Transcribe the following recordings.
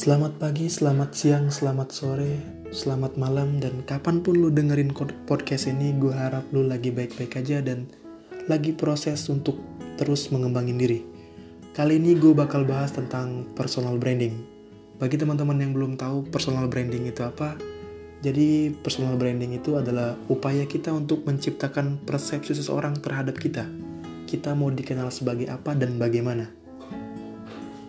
Selamat pagi, selamat siang, selamat sore, selamat malam, dan kapan pun lu dengerin podcast ini, gue harap lu lagi baik-baik aja dan lagi proses untuk terus mengembangin diri. Kali ini gue bakal bahas tentang personal branding. Bagi teman-teman yang belum tahu personal branding itu apa, jadi personal branding itu adalah upaya kita untuk menciptakan persepsi seseorang terhadap kita. Kita mau dikenal sebagai apa dan bagaimana.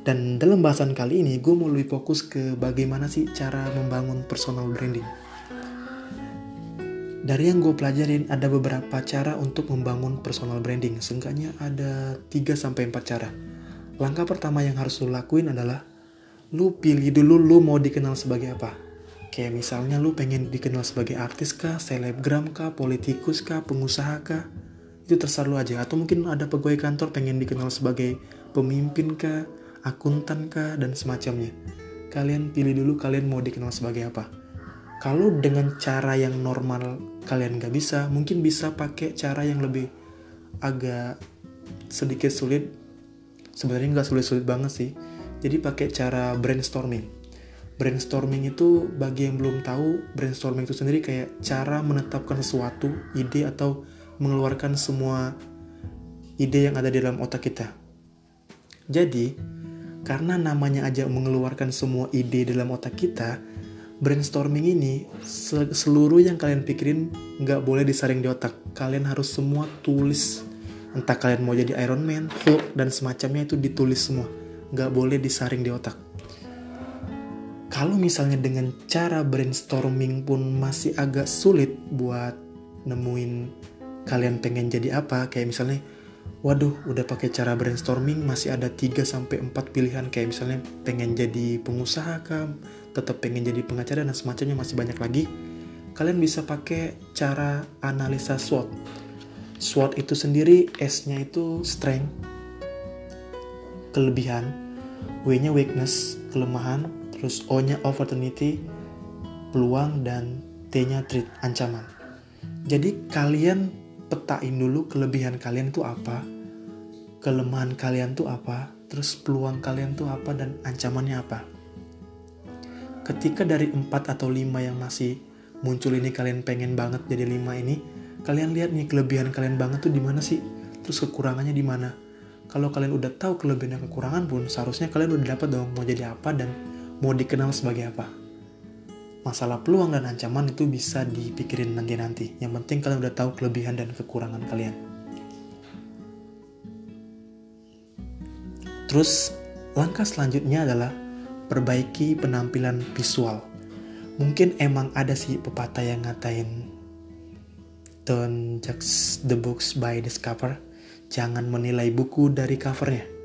Dan dalam bahasan kali ini, gue mau lebih fokus ke bagaimana sih cara membangun personal branding. Dari yang gue pelajarin, ada beberapa cara untuk membangun personal branding. Seenggaknya ada 3-4 cara. Langkah pertama yang harus lo lakuin adalah, lu pilih dulu lu mau dikenal sebagai apa. Kayak misalnya lu pengen dikenal sebagai artis kah, selebgram kah, politikus kah, pengusaha kah. Itu terserah lu aja. Atau mungkin ada pegawai kantor pengen dikenal sebagai pemimpin kah, akuntan kah, dan semacamnya. Kalian pilih dulu kalian mau dikenal sebagai apa. Kalau dengan cara yang normal kalian gak bisa, mungkin bisa pakai cara yang lebih agak sedikit sulit. Sebenarnya nggak sulit-sulit banget sih. Jadi pakai cara brainstorming. Brainstorming itu bagi yang belum tahu, brainstorming itu sendiri kayak cara menetapkan sesuatu, ide atau mengeluarkan semua ide yang ada di dalam otak kita. Jadi, karena namanya aja mengeluarkan semua ide dalam otak kita, brainstorming ini seluruh yang kalian pikirin nggak boleh disaring di otak. Kalian harus semua tulis. Entah kalian mau jadi Iron Man, Hulk, dan semacamnya itu ditulis semua. Nggak boleh disaring di otak. Kalau misalnya dengan cara brainstorming pun masih agak sulit buat nemuin kalian pengen jadi apa, kayak misalnya waduh udah pakai cara brainstorming masih ada 3 sampai 4 pilihan kayak misalnya pengen jadi pengusaha kah, tetap pengen jadi pengacara dan semacamnya masih banyak lagi. Kalian bisa pakai cara analisa SWOT. SWOT itu sendiri S-nya itu strength, kelebihan, W-nya weakness, kelemahan, terus O-nya opportunity, peluang dan T-nya threat, ancaman. Jadi kalian petain dulu kelebihan kalian itu apa, kelemahan kalian tuh apa, terus peluang kalian tuh apa dan ancamannya apa. Ketika dari 4 atau 5 yang masih muncul ini kalian pengen banget jadi 5 ini, kalian lihat nih kelebihan kalian banget tuh di mana sih? Terus kekurangannya di mana? Kalau kalian udah tahu kelebihan dan kekurangan pun, seharusnya kalian udah dapat dong mau jadi apa dan mau dikenal sebagai apa masalah peluang dan ancaman itu bisa dipikirin nanti-nanti. Yang penting kalian udah tahu kelebihan dan kekurangan kalian. Terus, langkah selanjutnya adalah perbaiki penampilan visual. Mungkin emang ada sih pepatah yang ngatain Don't judge the books by the cover. Jangan menilai buku dari covernya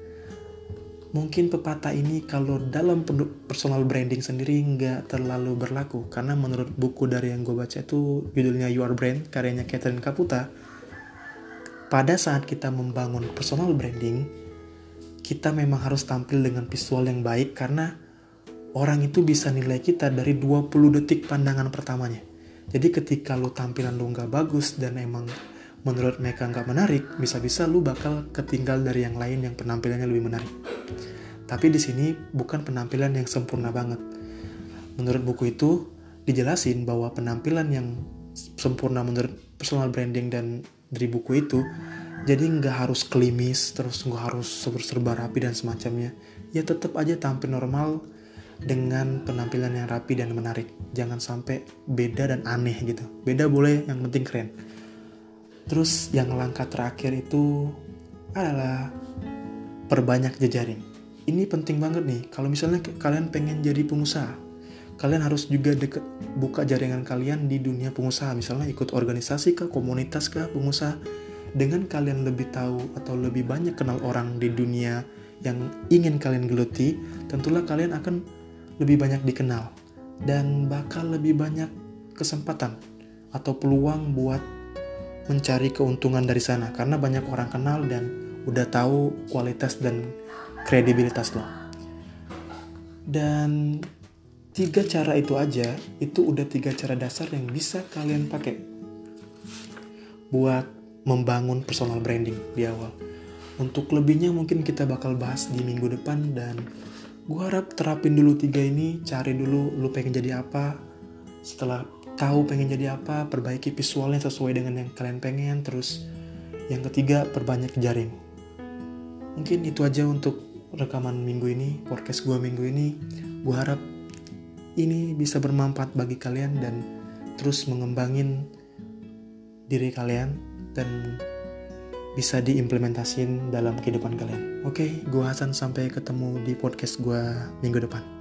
Mungkin pepatah ini kalau dalam personal branding sendiri nggak terlalu berlaku karena menurut buku dari yang gue baca itu judulnya Your Brand karyanya Catherine Kaputa pada saat kita membangun personal branding kita memang harus tampil dengan visual yang baik karena orang itu bisa nilai kita dari 20 detik pandangan pertamanya jadi ketika lu tampilan lu nggak bagus dan emang menurut mereka nggak menarik, bisa-bisa lu bakal ketinggal dari yang lain yang penampilannya lebih menarik. Tapi di sini bukan penampilan yang sempurna banget. Menurut buku itu dijelasin bahwa penampilan yang sempurna menurut personal branding dan dari buku itu jadi nggak harus klimis terus nggak harus serba rapi dan semacamnya ya tetap aja tampil normal dengan penampilan yang rapi dan menarik jangan sampai beda dan aneh gitu beda boleh yang penting keren Terus yang langkah terakhir itu adalah perbanyak jejaring. Ini penting banget nih. Kalau misalnya kalian pengen jadi pengusaha, kalian harus juga deket, buka jaringan kalian di dunia pengusaha. Misalnya ikut organisasi kah, komunitas kah, pengusaha. Dengan kalian lebih tahu atau lebih banyak kenal orang di dunia yang ingin kalian geluti, tentulah kalian akan lebih banyak dikenal dan bakal lebih banyak kesempatan atau peluang buat mencari keuntungan dari sana karena banyak orang kenal dan udah tahu kualitas dan kredibilitas lo. Dan tiga cara itu aja, itu udah tiga cara dasar yang bisa kalian pakai buat membangun personal branding di awal. Untuk lebihnya mungkin kita bakal bahas di minggu depan dan gue harap terapin dulu tiga ini cari dulu lu pengen jadi apa setelah tahu pengen jadi apa perbaiki visualnya sesuai dengan yang kalian pengen terus yang ketiga perbanyak jaring mungkin itu aja untuk rekaman minggu ini podcast gue minggu ini gue harap ini bisa bermanfaat bagi kalian dan terus mengembangin diri kalian dan bisa diimplementasin dalam kehidupan kalian. Oke, gue Hasan sampai ketemu di podcast gue minggu depan.